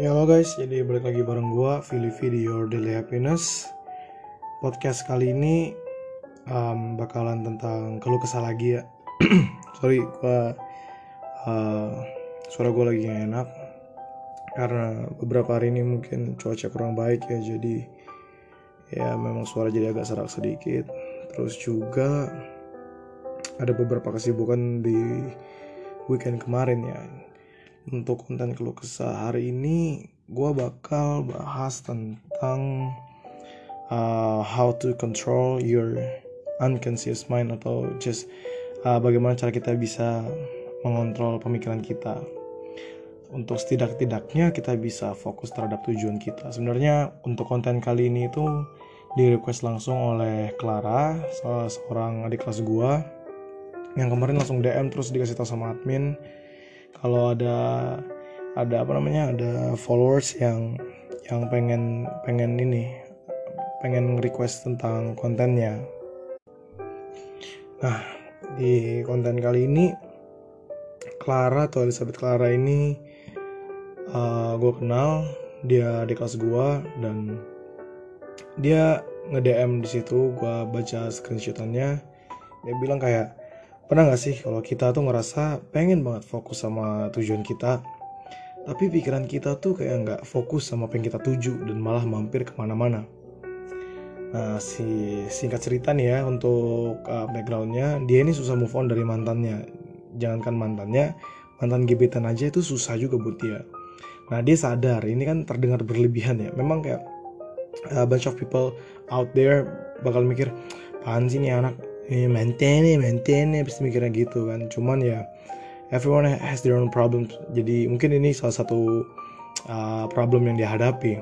Ya halo guys, jadi balik lagi bareng gua V di Your Daily Happiness. Podcast kali ini um, bakalan tentang keluh kesah lagi ya. Sorry, gua uh, suara gua lagi gak enak karena beberapa hari ini mungkin cuaca kurang baik ya, jadi ya memang suara jadi agak serak sedikit. Terus juga ada beberapa kesibukan di weekend kemarin ya untuk konten keluh kesah. Hari ini gue bakal bahas tentang uh, how to control your unconscious mind atau just uh, bagaimana cara kita bisa mengontrol pemikiran kita. Untuk setidak-tidaknya kita bisa fokus terhadap tujuan kita. Sebenarnya untuk konten kali ini itu di request langsung oleh Clara salah seorang adik kelas gue yang kemarin langsung DM terus dikasih tahu sama admin kalau ada ada apa namanya ada followers yang yang pengen pengen ini pengen request tentang kontennya. Nah di konten kali ini Clara atau Elizabeth Clara ini uh, gue kenal dia di kelas gue dan dia nge DM di situ gue baca screenshotannya. Dia bilang kayak Pernah gak sih kalau kita tuh ngerasa pengen banget fokus sama tujuan kita, tapi pikiran kita tuh kayak nggak fokus sama apa yang kita tuju dan malah mampir ke mana-mana. Nah, si singkat cerita nih ya untuk uh, backgroundnya, dia ini susah move on dari mantannya. Jangankan mantannya, mantan gebetan aja itu susah juga buat dia. Nah, dia sadar ini kan terdengar berlebihan ya. Memang kayak a bunch of people out there bakal mikir, apaan sih nih anak eh, maintain maintain pasti mikirnya gitu kan. Cuman ya everyone has their own problems. Jadi mungkin ini salah satu uh, problem yang dihadapi.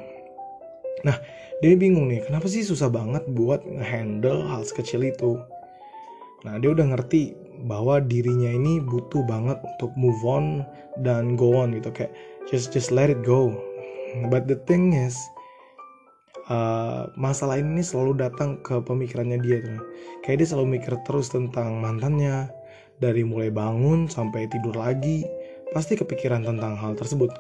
Nah dia bingung nih kenapa sih susah banget buat ngehandle hal sekecil itu? Nah dia udah ngerti bahwa dirinya ini butuh banget untuk move on dan go on gitu. Kayak just just let it go. But the thing is uh, masalah ini selalu datang ke pemikirannya dia tuh. Kayak dia selalu mikir terus tentang mantannya dari mulai bangun sampai tidur lagi pasti kepikiran tentang hal tersebut.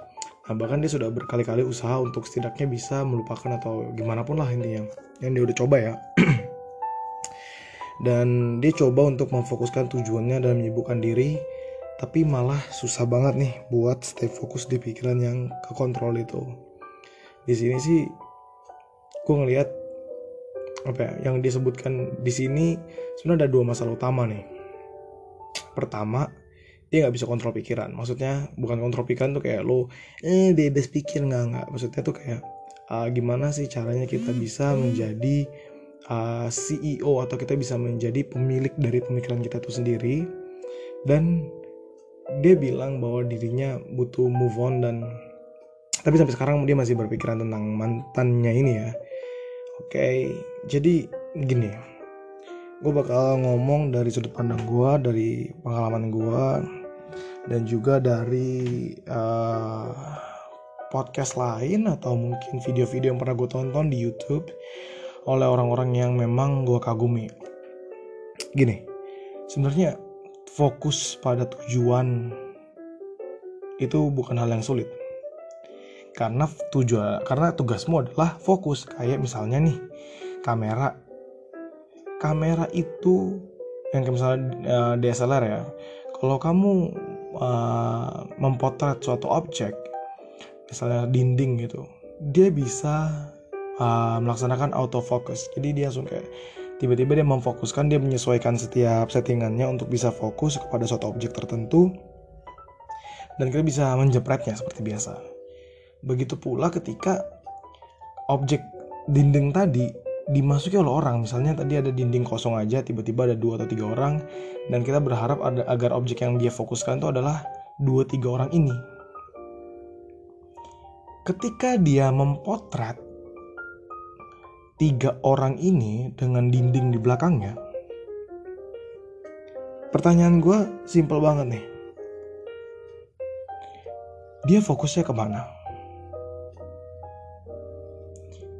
Nah, bahkan dia sudah berkali-kali usaha untuk setidaknya bisa melupakan atau gimana pun lah intinya. Yang dia udah coba ya. Dan dia coba untuk memfokuskan tujuannya dalam menyibukkan diri, tapi malah susah banget nih buat stay fokus di pikiran yang kekontrol itu. Di sini sih gue ngelihat apa ya yang disebutkan di sini sebenarnya ada dua masalah utama nih. Pertama dia nggak bisa kontrol pikiran. Maksudnya bukan kontrol pikiran tuh kayak lo eh bebas pikir. Nggak nggak. Maksudnya tuh kayak uh, gimana sih caranya kita bisa menjadi uh, CEO atau kita bisa menjadi pemilik dari pemikiran kita tuh sendiri. Dan dia bilang bahwa dirinya butuh move on dan tapi sampai sekarang dia masih berpikiran tentang mantannya ini ya Oke, jadi gini, gue bakal ngomong dari sudut pandang gue, dari pengalaman gue, dan juga dari uh, podcast lain atau mungkin video-video yang pernah gue tonton di YouTube oleh orang-orang yang memang gue kagumi. Gini, sebenarnya fokus pada tujuan itu bukan hal yang sulit karena tujuan karena tugasmu adalah fokus. Kayak misalnya nih kamera. Kamera itu yang kayak misalnya uh, eh, DSLR ya. Kalau kamu uh, mempotret suatu objek misalnya dinding gitu dia bisa uh, melaksanakan autofocus. Jadi dia langsung kayak tiba-tiba dia memfokuskan dia menyesuaikan setiap settingannya untuk bisa fokus kepada suatu objek tertentu. Dan kita bisa menjepretnya seperti biasa Begitu pula ketika objek dinding tadi dimasuki oleh orang. Misalnya tadi ada dinding kosong aja tiba-tiba ada dua atau tiga orang dan kita berharap ada agar objek yang dia fokuskan itu adalah dua tiga orang ini. Ketika dia mempotret tiga orang ini dengan dinding di belakangnya pertanyaan gue simple banget nih. Dia fokusnya ke mana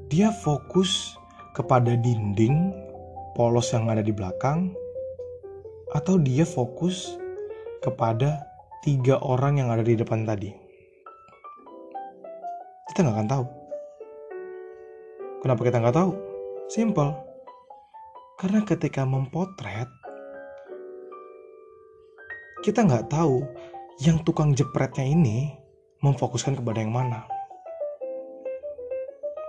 dia fokus kepada dinding polos yang ada di belakang, atau dia fokus kepada tiga orang yang ada di depan tadi. kita nggak akan tahu. Kenapa kita nggak tahu? Simple. Karena ketika mempotret, kita nggak tahu yang tukang jepretnya ini memfokuskan kepada yang mana.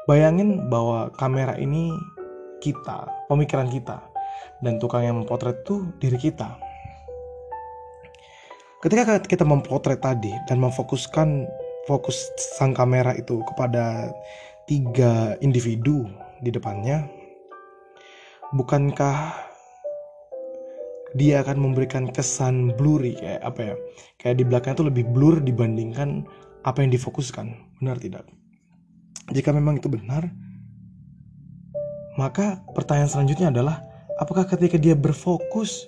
Bayangin bahwa kamera ini kita, pemikiran kita, dan tukang yang mempotret itu diri kita. Ketika kita mempotret tadi dan memfokuskan fokus sang kamera itu kepada tiga individu di depannya, bukankah dia akan memberikan kesan blurry kayak apa ya kayak di belakang itu lebih blur dibandingkan apa yang difokuskan benar tidak jika memang itu benar maka pertanyaan selanjutnya adalah apakah ketika dia berfokus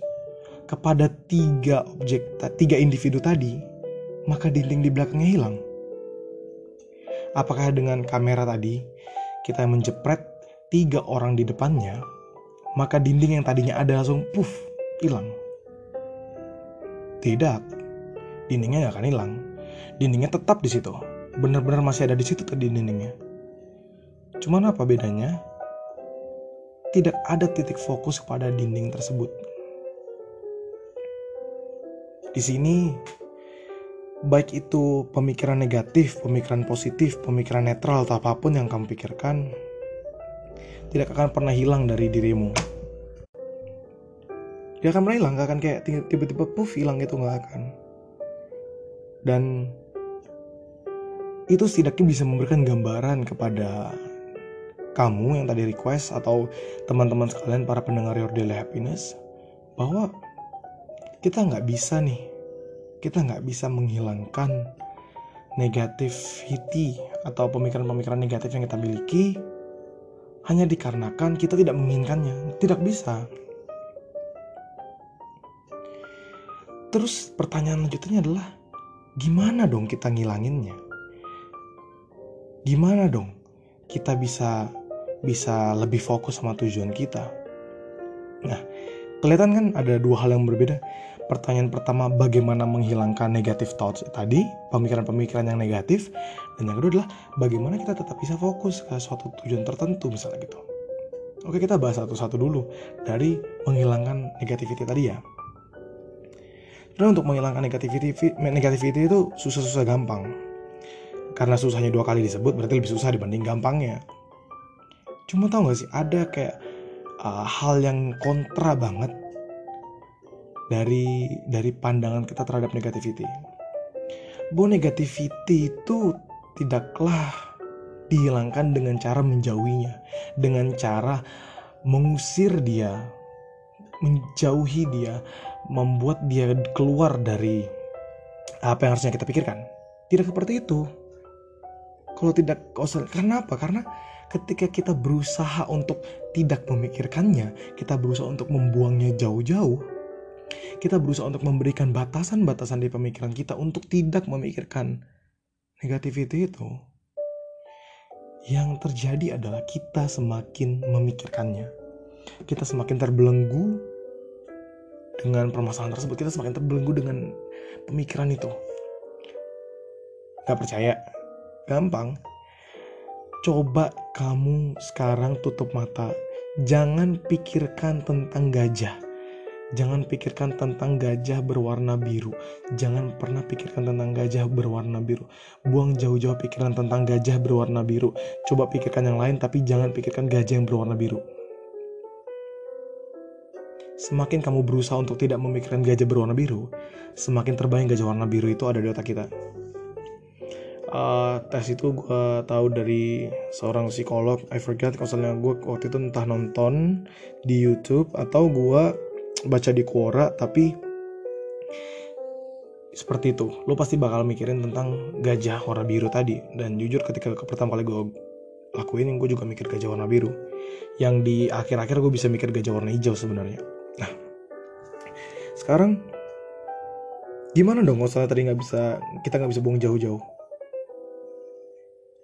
kepada tiga objek tiga individu tadi maka dinding di belakangnya hilang apakah dengan kamera tadi kita menjepret tiga orang di depannya maka dinding yang tadinya ada langsung puff hilang. Tidak, dindingnya nggak akan hilang. Dindingnya tetap di situ. Benar-benar masih ada di situ tadi dindingnya. Cuman apa bedanya? Tidak ada titik fokus kepada dinding tersebut. Di sini, baik itu pemikiran negatif, pemikiran positif, pemikiran netral, atau apa pun yang kamu pikirkan, tidak akan pernah hilang dari dirimu dia akan pernah hilang gak akan kayak tiba-tiba puff hilang gitu nggak akan dan itu setidaknya bisa memberikan gambaran kepada kamu yang tadi request atau teman-teman sekalian para pendengar Your Daily Happiness bahwa kita nggak bisa nih kita nggak bisa menghilangkan negativity atau pemikiran-pemikiran negatif yang kita miliki hanya dikarenakan kita tidak menginginkannya tidak bisa Terus pertanyaan lanjutnya adalah gimana dong kita ngilanginnya? Gimana dong kita bisa bisa lebih fokus sama tujuan kita? Nah, kelihatan kan ada dua hal yang berbeda. Pertanyaan pertama bagaimana menghilangkan negatif thoughts tadi, pemikiran-pemikiran yang negatif, dan yang kedua adalah bagaimana kita tetap bisa fokus ke suatu tujuan tertentu misalnya gitu. Oke, kita bahas satu-satu dulu dari menghilangkan negativity tadi ya. Sebenarnya untuk menghilangkan negativity, negativity itu susah-susah gampang. Karena susahnya dua kali disebut berarti lebih susah dibanding gampangnya. Cuma tau gak sih ada kayak uh, hal yang kontra banget dari dari pandangan kita terhadap negativity. Bahwa negativity itu tidaklah dihilangkan dengan cara menjauhinya, dengan cara mengusir dia, menjauhi dia, membuat dia keluar dari apa yang harusnya kita pikirkan. Tidak seperti itu. Kalau tidak, karena apa? Karena ketika kita berusaha untuk tidak memikirkannya, kita berusaha untuk membuangnya jauh-jauh, kita berusaha untuk memberikan batasan-batasan di pemikiran kita untuk tidak memikirkan negativity itu. Yang terjadi adalah kita semakin memikirkannya. Kita semakin terbelenggu dengan permasalahan tersebut kita semakin terbelenggu dengan pemikiran itu gak percaya gampang coba kamu sekarang tutup mata jangan pikirkan tentang gajah Jangan pikirkan tentang gajah berwarna biru. Jangan pernah pikirkan tentang gajah berwarna biru. Buang jauh-jauh pikiran tentang gajah berwarna biru. Coba pikirkan yang lain, tapi jangan pikirkan gajah yang berwarna biru semakin kamu berusaha untuk tidak memikirkan gajah berwarna biru, semakin terbayang gajah warna biru itu ada di otak kita. Uh, tes itu gue tahu dari seorang psikolog, I forget misalnya gue waktu itu entah nonton di YouTube atau gue baca di Quora, tapi seperti itu. Lo pasti bakal mikirin tentang gajah warna biru tadi. Dan jujur ketika pertama kali gue lakuin, gue juga mikir gajah warna biru. Yang di akhir-akhir gue bisa mikir gajah warna hijau sebenarnya Nah, sekarang gimana dong kalau tadi nggak bisa kita nggak bisa buang jauh-jauh?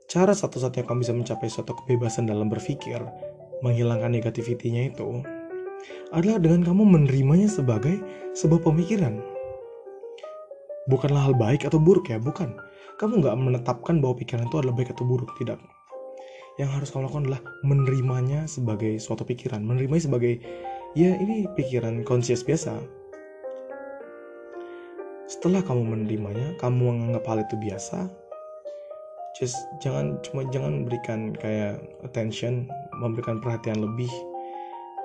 Cara satu-satunya kamu bisa mencapai suatu kebebasan dalam berpikir, menghilangkan negativitinya itu, adalah dengan kamu menerimanya sebagai sebuah pemikiran. Bukanlah hal baik atau buruk ya, bukan. kamu nggak menetapkan bahwa pikiran itu adalah baik atau buruk tidak yang harus kamu lakukan adalah menerimanya sebagai suatu pikiran menerimanya sebagai ya ini pikiran conscious biasa setelah kamu menerimanya kamu menganggap hal itu biasa just jangan cuma jangan berikan kayak attention memberikan perhatian lebih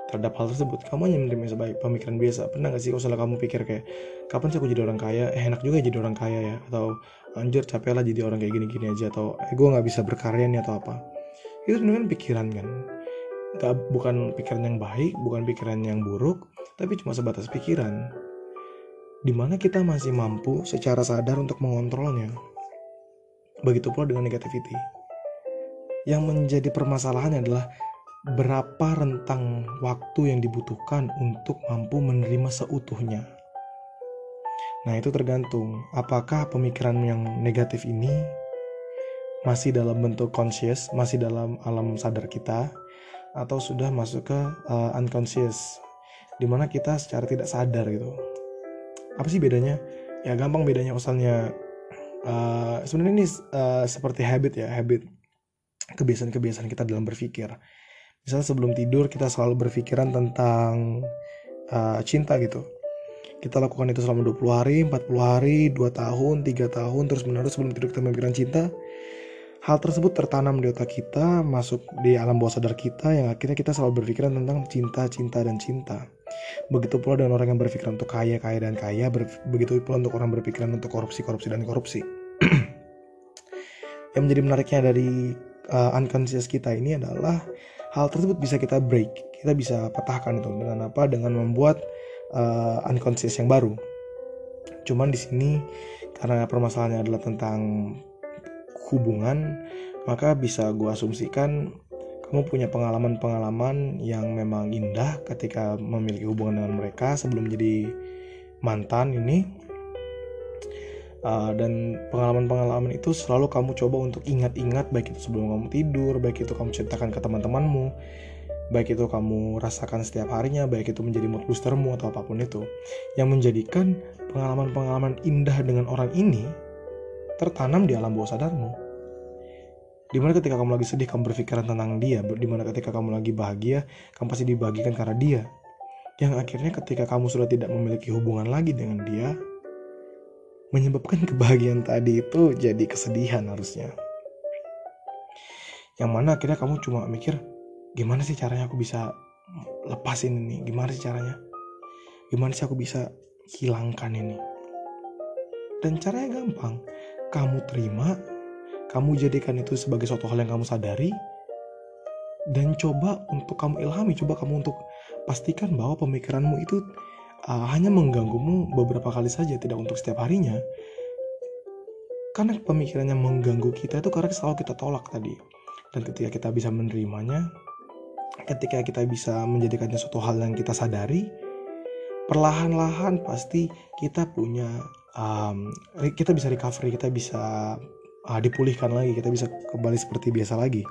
terhadap hal tersebut. Kamu hanya menerima sebagai pemikiran biasa. Pernah gak sih kalau salah kamu pikir kayak kapan sih aku jadi orang kaya? Eh, enak juga jadi orang kaya ya. Atau anjir capek lah jadi orang kayak gini-gini aja. Atau eh gue nggak bisa berkarya nih atau apa. Itu sebenarnya pikiran kan. Gak, bukan pikiran yang baik bukan pikiran yang buruk tapi cuma sebatas pikiran. Di mana kita masih mampu secara sadar untuk mengontrolnya begitu pula dengan negativity yang menjadi permasalahannya adalah berapa rentang waktu yang dibutuhkan untuk mampu menerima seutuhnya. Nah, itu tergantung apakah pemikiran yang negatif ini masih dalam bentuk conscious, masih dalam alam sadar kita, atau sudah masuk ke uh, unconscious, di mana kita secara tidak sadar gitu. Apa sih bedanya? Ya gampang bedanya misalnya uh, sebenarnya ini uh, seperti habit ya, habit kebiasaan-kebiasaan kita dalam berpikir. Misalnya sebelum tidur kita selalu berpikiran tentang uh, cinta gitu. Kita lakukan itu selama 20 hari, 40 hari, 2 tahun, 3 tahun, terus menerus sebelum tidur kita memikirkan cinta. Hal tersebut tertanam di otak kita, masuk di alam bawah sadar kita yang akhirnya kita selalu berpikiran tentang cinta, cinta, dan cinta. Begitu pula dengan orang yang berpikiran untuk kaya, kaya, dan kaya. begitu pula untuk orang berpikiran untuk korupsi, korupsi, dan korupsi. yang menjadi menariknya dari uh, unconscious kita ini adalah hal tersebut bisa kita break, kita bisa patahkan itu dengan apa? Dengan membuat uh, unconscious yang baru. Cuman di sini karena permasalahannya adalah tentang hubungan maka bisa gue asumsikan kamu punya pengalaman-pengalaman yang memang indah ketika memiliki hubungan dengan mereka sebelum jadi mantan ini. Uh, dan pengalaman-pengalaman itu selalu kamu coba untuk ingat-ingat baik itu sebelum kamu tidur baik itu kamu ceritakan ke teman-temanmu baik itu kamu rasakan setiap harinya baik itu menjadi mood boostermu atau apa pun itu. Yang menjadikan pengalaman-pengalaman indah dengan orang ini tertanam di alam bawah sadarmu. Di mana ketika kamu lagi sedih, kamu berpikiran tentang dia. Di mana ketika kamu lagi bahagia, kamu pasti dibagikan karena dia. Yang akhirnya ketika kamu sudah tidak memiliki hubungan lagi dengan dia, menyebabkan kebahagiaan tadi itu jadi kesedihan harusnya. Yang mana akhirnya kamu cuma mikir, gimana sih caranya aku bisa lepasin ini? Gimana sih caranya? Gimana sih aku bisa hilangkan ini? Dan caranya gampang kamu terima, kamu jadikan itu sebagai suatu hal yang kamu sadari, dan coba untuk kamu ilhami, coba kamu untuk pastikan bahwa pemikiranmu itu uh, hanya mengganggumu beberapa kali saja, tidak untuk setiap harinya. Karena pemikirannya mengganggu kita itu karena selalu kita tolak tadi. Dan ketika kita bisa menerimanya, ketika kita bisa menjadikannya suatu hal yang kita sadari, perlahan-lahan pasti kita punya um, kita bisa recovery kita bisa uh, dipulihkan lagi kita bisa kembali seperti biasa lagi.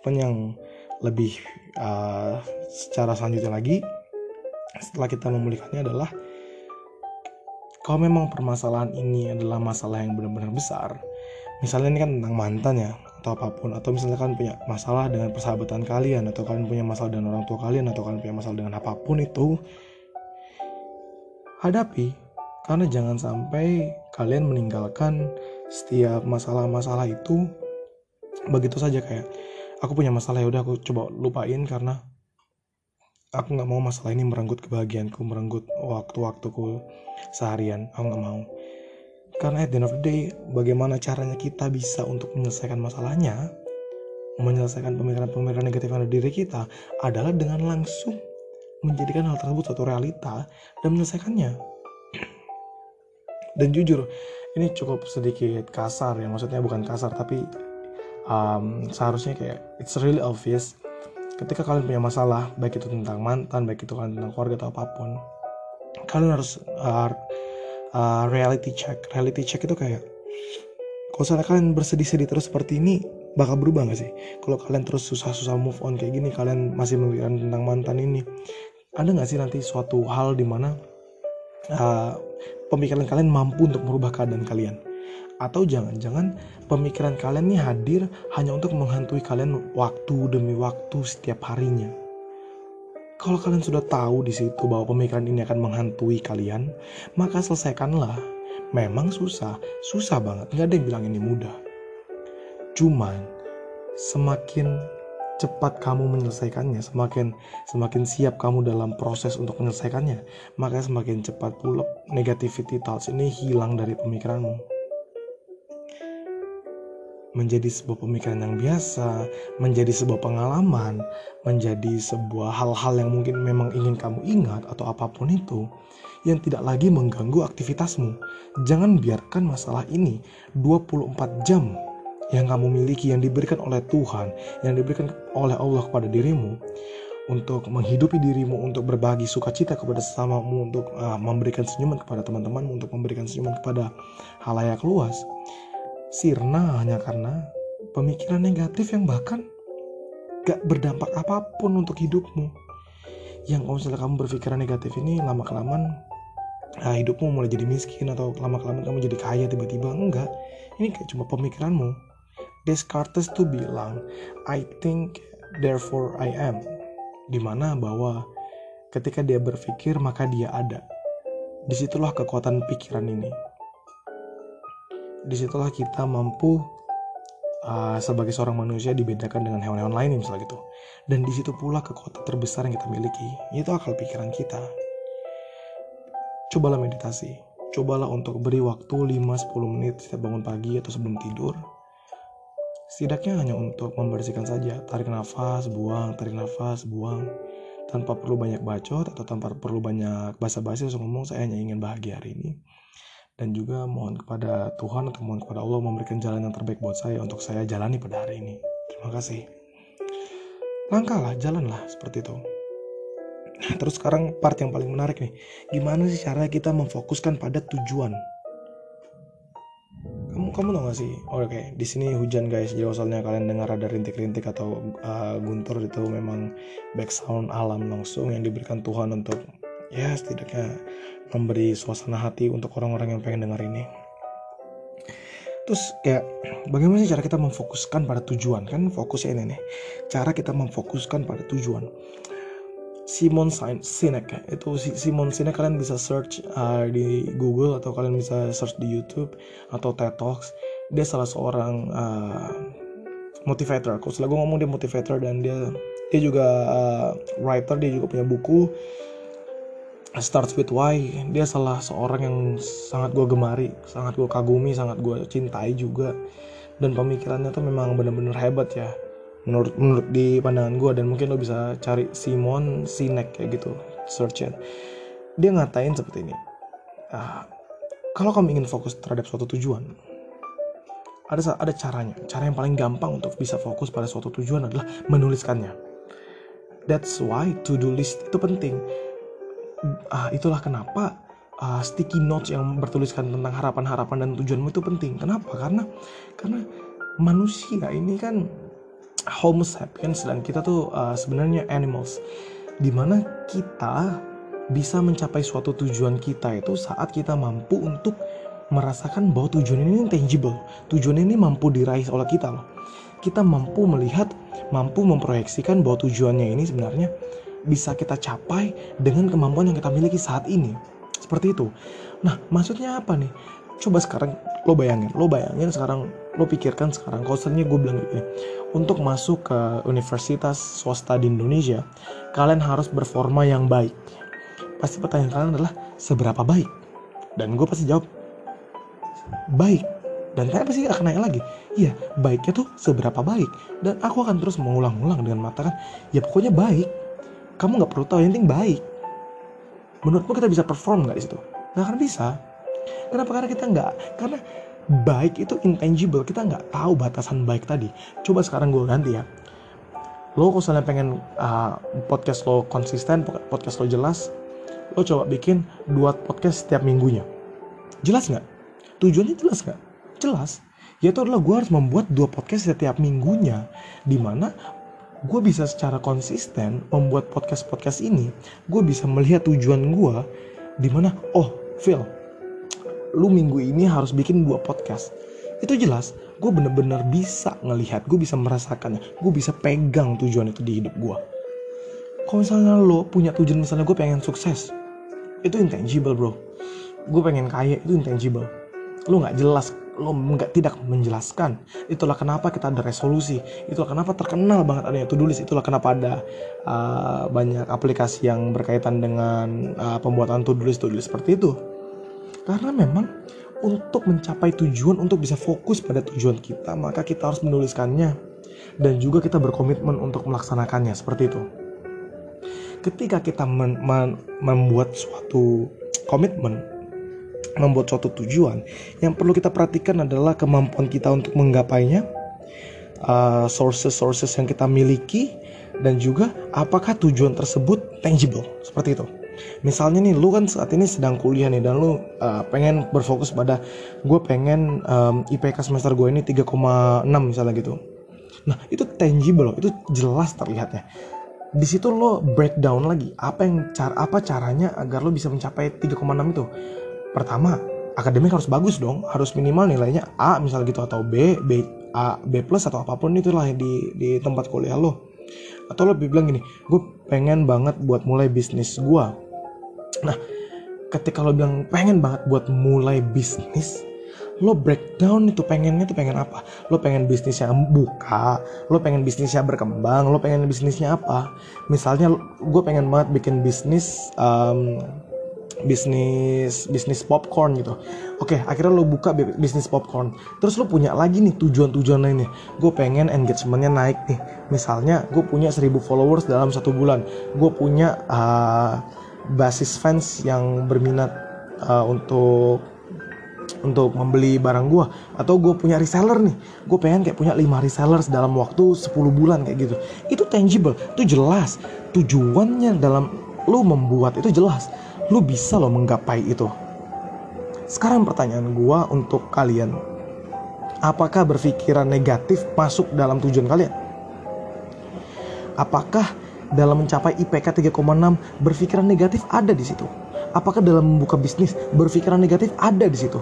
Cuman yang lebih uh, secara selanjutnya lagi setelah kita memulihkannya adalah kalau memang permasalahan ini adalah masalah yang benar-benar besar misalnya ini kan tentang mantan ya atau apa pun atau misalnya kalian punya masalah dengan persahabatan kalian atau kalian punya masalah dengan orang tua kalian atau kalian punya masalah dengan apa pun itu hadapi karena jangan sampai kalian meninggalkan setiap masalah-masalah itu begitu saja kayak aku punya masalah ya udah aku coba lupain karena aku nggak mau masalah ini merenggut kebahagiaanku merenggut waktu-waktuku seharian. Aku nggak mau. Karena at the end of the day bagaimana caranya kita bisa untuk menyelesaikan masalahnya menyelesaikan pemikiran-pemikiran negatif yang ada di diri kita adalah dengan langsung menjadikan hal tersebut suatu realita dan menyelesaikannya dan jujur ini cukup sedikit kasar ya maksudnya bukan kasar tapi um, seharusnya kayak it's really obvious. Ketika kalian punya masalah baik itu tentang mantan baik itu kalian tentang keluarga atau apa pun kalian harus uh, uh, reality check. Reality check itu kayak kalau misalnya kalian bersedih-sedih terus seperti ini bakal berubah gak sih? Kalau kalian terus susah-susah move on kayak gini kalian masih memikirkan tentang mantan ini. Ada nggak sih nanti suatu hal di mana uh, pemikiran kalian mampu untuk merubah keadaan kalian Atau jangan-jangan pemikiran kalian ini hadir hanya untuk menghantui kalian waktu demi waktu setiap harinya. Kalau kalian sudah tahu di situ bahwa pemikiran ini akan menghantui kalian, maka selesaikanlah. Memang susah, susah banget. Nggak ada yang bilang ini mudah. Cuman semakin cepat kamu menyelesaikannya, semakin semakin siap kamu dalam proses untuk menyelesaikannya, maka semakin cepat pula negativity thoughts ini hilang dari pemikiranmu menjadi sebuah pemikiran yang biasa, menjadi sebuah pengalaman, menjadi sebuah hal-hal yang mungkin memang ingin kamu ingat atau apa pun itu yang tidak lagi mengganggu aktivitasmu. Jangan biarkan masalah ini 24 jam yang kamu miliki yang diberikan oleh Tuhan, yang diberikan oleh Allah kepada dirimu untuk menghidupi dirimu, untuk berbagi sukacita kepada sesamamu, untuk uh, memberikan senyuman kepada teman-temanmu, untuk memberikan senyuman kepada halayak luas sirna hanya karena pemikiran negatif yang bahkan gak berdampak apa pun untuk hidupmu. Yang kalau misalnya kamu berpikiran negatif ini lama kelamaan nah hidupmu mulai jadi miskin atau lama kelamaan kamu jadi kaya tiba-tiba enggak. Ini cuma pemikiranmu. Descartes tuh bilang, I think therefore I am. Di mana bahwa ketika dia berpikir maka dia ada. Di situlah kekuatan pikiran ini. Di situlah kita mampu uh, sebagai seorang manusia dibedakan dengan hewan-hewan lain misalnya gitu. Dan di situ pula kekuatan terbesar yang kita miliki itu akal pikiran kita. Cobalah meditasi. Cobalah untuk beri waktu 5-10 menit setiap bangun pagi atau sebelum tidur setidaknya hanya untuk membersihkan saja tarik nafas buang tarik nafas buang tanpa perlu banyak bacot atau tanpa perlu banyak basa-basi langsung ngomong saya hanya ingin bahagia hari ini dan juga mohon kepada Tuhan atau mohon kepada Allah memberikan jalan yang terbaik buat saya untuk saya jalani pada hari ini. Terima kasih. Langkahlah, jalanlah seperti itu. Nah, terus sekarang part yang paling menarik nih. Gimana sih cara kita memfokuskan pada tujuan? Kamu tau gak sih? Oke, okay. di sini hujan guys. Jadi soalnya kalian dengar ada rintik-rintik atau uh, guntur itu memang background alam langsung yang diberikan Tuhan untuk ya setidaknya memberi suasana hati untuk orang-orang yang pengen dengar ini terus kayak bagaimana sih cara kita memfokuskan pada tujuan kan fokusnya ini nih cara kita memfokuskan pada tujuan Simon Sinek ya. itu Simon Sinek kalian bisa search uh, di Google atau kalian bisa search di YouTube atau TED Talks. Dia salah seorang uh, motivator. Setelah gue ngomong dia motivator dan dia dia juga uh, writer dia juga punya buku Starts with Why. Dia salah seorang yang sangat gue gemari sangat gue kagumi sangat gue cintai juga. Dan pemikirannya tuh memang bener-bener hebat ya menurut menurut di pandangan gue dan mungkin lo bisa cari Simon Sinek kayak gitu search it. Dia ngatain seperti ini. Uh, kalau kamu ingin fokus terhadap suatu tujuan ada ada caranya. Cara yang paling gampang untuk bisa fokus pada suatu tujuan adalah menuliskannya. That's why to do list itu penting. Uh, itulah kenapa uh, sticky notes yang bertuliskan tentang harapan-harapan dan tujuanmu itu penting. Kenapa? Karena karena manusia ini kan Homo sapiens dan kita tuh uh, sebenarnya animals. Di mana kita bisa mencapai suatu tujuan kita itu saat kita mampu untuk merasakan bahwa tujuan ini tangible. Tujuan ini mampu diraih oleh kita loh. Kita mampu melihat, mampu memproyeksikan bahwa tujuannya ini sebenarnya bisa kita capai dengan kemampuan yang kita miliki saat ini. Seperti itu. Nah, maksudnya apa nih? Coba sekarang lo bayangin, lo bayangin sekarang, lo pikirkan sekarang, seandainya gue bilang gini, untuk masuk ke universitas swasta di Indonesia, kalian harus berforma yang baik. Pasti pertanyaan kalian adalah, seberapa baik? Dan gue pasti jawab, baik. Dan kalian pasti akan nanya lagi, iya baiknya tuh seberapa baik? Dan aku akan terus mengulang-ulang dengan mengatakan, ya pokoknya baik kamu nggak perlu tahu yang penting baik menurutmu kita bisa perform nggak di situ nggak akan bisa kenapa? Karena kita nggak karena baik itu intangible. Kita nggak tahu batasan baik tadi. Coba sekarang gue ganti ya. Lo kalau misalnya pengen uh, podcast lo konsisten podcast lo jelas lo coba bikin dua podcast setiap minggunya. Jelas nggak? Tujuannya jelas nggak? Jelas. Yaitu adalah gue harus membuat dua podcast setiap minggunya di mana gue bisa secara konsisten membuat podcast-podcast ini gue bisa melihat tujuan gue di mana. Oh Phil lu minggu ini harus bikin dua podcast. Itu jelas gue bener-bener bisa ngelihat gue bisa merasakannya gue bisa pegang tujuan itu di hidup gue kalau misalnya lo punya tujuan misalnya gue pengen sukses itu intangible bro. Gue pengen kaya itu intangible. Lo nggak jelas lo nggak tidak menjelaskan. Itulah kenapa kita ada resolusi. Itulah kenapa terkenal banget adanya to-do list. Itulah kenapa ada uh, banyak aplikasi yang berkaitan dengan uh, pembuatan to list seperti itu karena memang untuk mencapai tujuan untuk bisa fokus pada tujuan kita maka kita harus menuliskannya. Dan juga kita berkomitmen untuk melaksanakannya seperti itu. Ketika kita men men membuat suatu komitmen membuat suatu tujuan yang perlu kita perhatikan adalah kemampuan kita untuk menggapainya uh, sources sources yang kita miliki dan juga apakah tujuan tersebut tangible seperti itu misalnya nih lu kan saat ini sedang kuliah nih dan lu uh, pengen berfokus pada gue pengen um, IPK semester gue ini 3,6 misalnya gitu. Nah itu tangible itu jelas terlihatnya. Di situ lo breakdown lagi apa yang cara apa caranya agar lo bisa mencapai 3,6 itu? Pertama akademik harus bagus dong harus minimal nilainya A misal gitu atau B B A B plus atau apa pun itulah di di tempat kuliah lo. Atau lo bilang gini gue pengen banget buat mulai bisnis gue nah ketika lo bilang pengen banget buat mulai bisnis lo breakdown itu pengennya tuh pengen apa? Lo pengen bisnisnya buka lo pengen bisnisnya berkembang lo pengen bisnisnya apa? Misalnya gue pengen banget bikin bisnis um, bisnis bisnis popcorn gitu. Oke akhirnya lo buka bisnis popcorn. Terus lo punya lagi nih tujuan-tujuan lainnya. Gue pengen engagementnya naik nih. Misalnya gue punya 1000 followers dalam satu bulan. Gue punya uh, basis fans yang berminat uh, untuk untuk membeli barang gue atau gue punya reseller nih gue pengen kayak punya 5 resellers dalam waktu 10 bulan kayak gitu itu tangible itu jelas tujuannya dalam lo membuat itu jelas lu bisa loh menggapai itu. Sekarang pertanyaan gua untuk kalian. Apakah berpikiran negatif masuk dalam tujuan kalian? Apakah dalam mencapai IPK 3,6 berpikiran negatif ada di situ? Apakah dalam membuka bisnis berpikiran negatif ada di situ?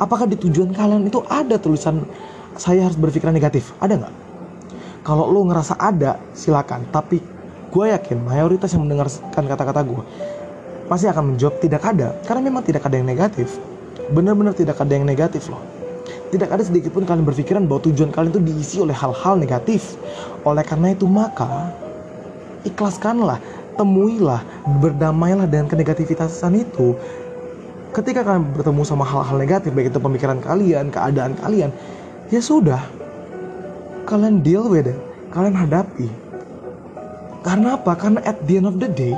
Apakah di tujuan kalian itu ada tulisan saya harus berpikiran negatif? Ada nggak? Kalau lo ngerasa ada, silakan. Tapi gue yakin mayoritas yang mendengarkan kata-kata gue pasti akan menjawab tidak ada karena memang tidak ada yang negatif benar-benar tidak ada yang negatif loh tidak ada sedikit pun kalian berpikiran bahwa tujuan kalian itu diisi oleh hal-hal negatif oleh karena itu maka ikhlaskanlah temuilah berdamailah dengan kenegativitasan itu. Ketika kalian bertemu sama hal-hal negatif baik itu pemikiran kalian keadaan kalian ya sudah. Kalian deal with it kalian hadapi. Karena apa? Karena at the end of the day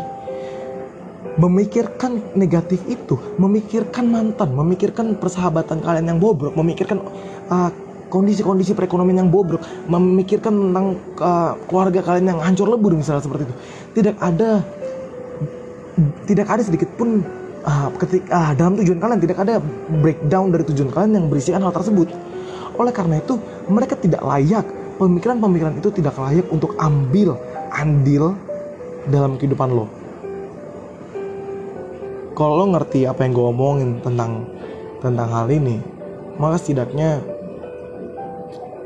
memikirkan negatif itu, memikirkan mantan, memikirkan persahabatan kalian yang bobrok, memikirkan uh, kondisi-kondisi perekonomian yang bobrok, memikirkan tentang uh, keluarga kalian yang hancur lebur misalnya seperti itu. Tidak ada tidak ada sedikit pun uh, ketika uh, dalam tujuan kalian tidak ada breakdown dari tujuan kalian yang berisikan hal tersebut. Oleh karena itu, mereka tidak layak, pemikiran-pemikiran itu tidak layak untuk ambil andil dalam kehidupan lo kalau lo ngerti apa yang gue omongin tentang tentang hal ini maka setidaknya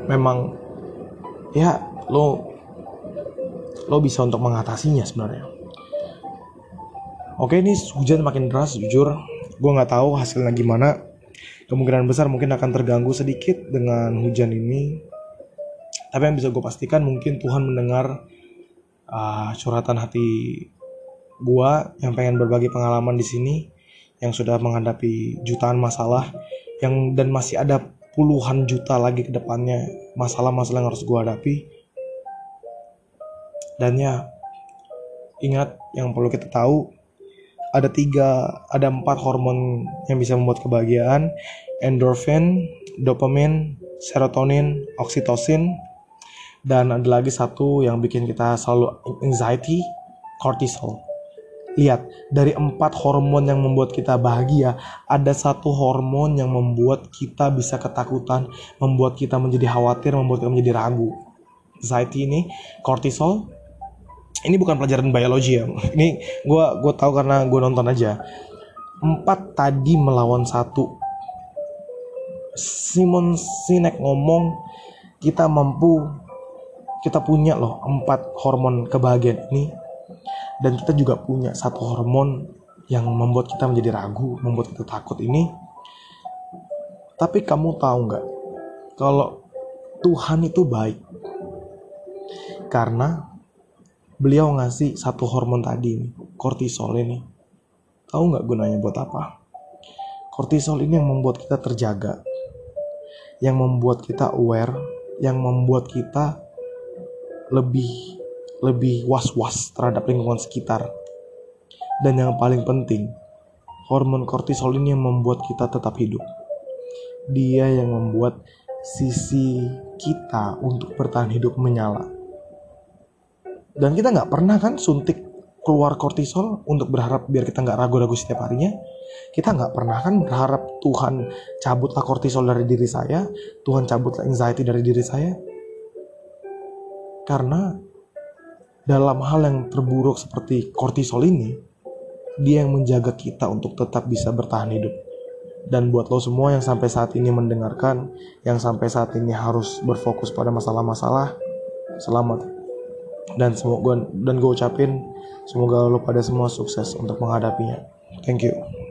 memang ya lo lo bisa untuk mengatasinya sebenarnya. Oke ini hujan makin deras jujur. Gue nggak tahu hasilnya gimana. Kemungkinan besar mungkin akan terganggu sedikit dengan hujan ini. Tapi yang bisa gue pastikan mungkin Tuhan mendengar uh, curhatan hati gua yang pengen berbagi pengalaman di sini yang sudah menghadapi jutaan masalah yang dan masih ada puluhan juta lagi ke depannya. Masalah-masalah yang harus gua hadapi. Dan ya ingat yang perlu kita tahu ada tiga ada empat hormon yang bisa membuat kebahagiaan. Endorphin dopamine serotonin oksitosin. Dan ada lagi satu yang bikin kita selalu anxiety cortisol Lihat, dari empat hormon yang membuat kita bahagia, ada satu hormon yang membuat kita bisa ketakutan, membuat kita menjadi khawatir, membuat kita menjadi ragu. Anxiety ini, cortisol, ini bukan pelajaran biologi ya. Ini gue gue tahu karena gue nonton aja. empat tadi melawan satu Simon Sinek ngomong kita mampu kita punya loh empat hormon kebahagiaan ini dan kita juga punya satu hormon yang membuat kita menjadi ragu membuat kita takut ini. Tapi kamu tahu nggak? Kalau Tuhan itu baik. Karena beliau ngasih satu hormon tadi nih, kortisol ini. Tahu nggak gunanya buat apa? Kortisol ini yang membuat kita terjaga. Yang membuat kita aware, yang membuat kita lebih lebih was-was terhadap lingkungan sekitar. Dan yang paling penting, hormon kortisol ini yang membuat kita tetap hidup. Dia yang membuat sisi kita untuk bertahan hidup menyala. Dan kita nggak pernah kan suntik keluar kortisol untuk berharap biar kita nggak ragu-ragu setiap harinya kita nggak pernah kan berharap Tuhan cabutlah kortisol dari diri saya, Tuhan cabutlah anxiety dari diri saya. Karena dalam hal yang terburuk seperti kortisol ini, dia yang menjaga kita untuk tetap bisa bertahan hidup. Dan buat lo semua yang sampai saat ini mendengarkan, yang sampai saat ini harus berfokus pada masalah-masalah, selamat. Dan semoga dan gue ucapin semoga lo pada semua sukses untuk menghadapinya. Thank you.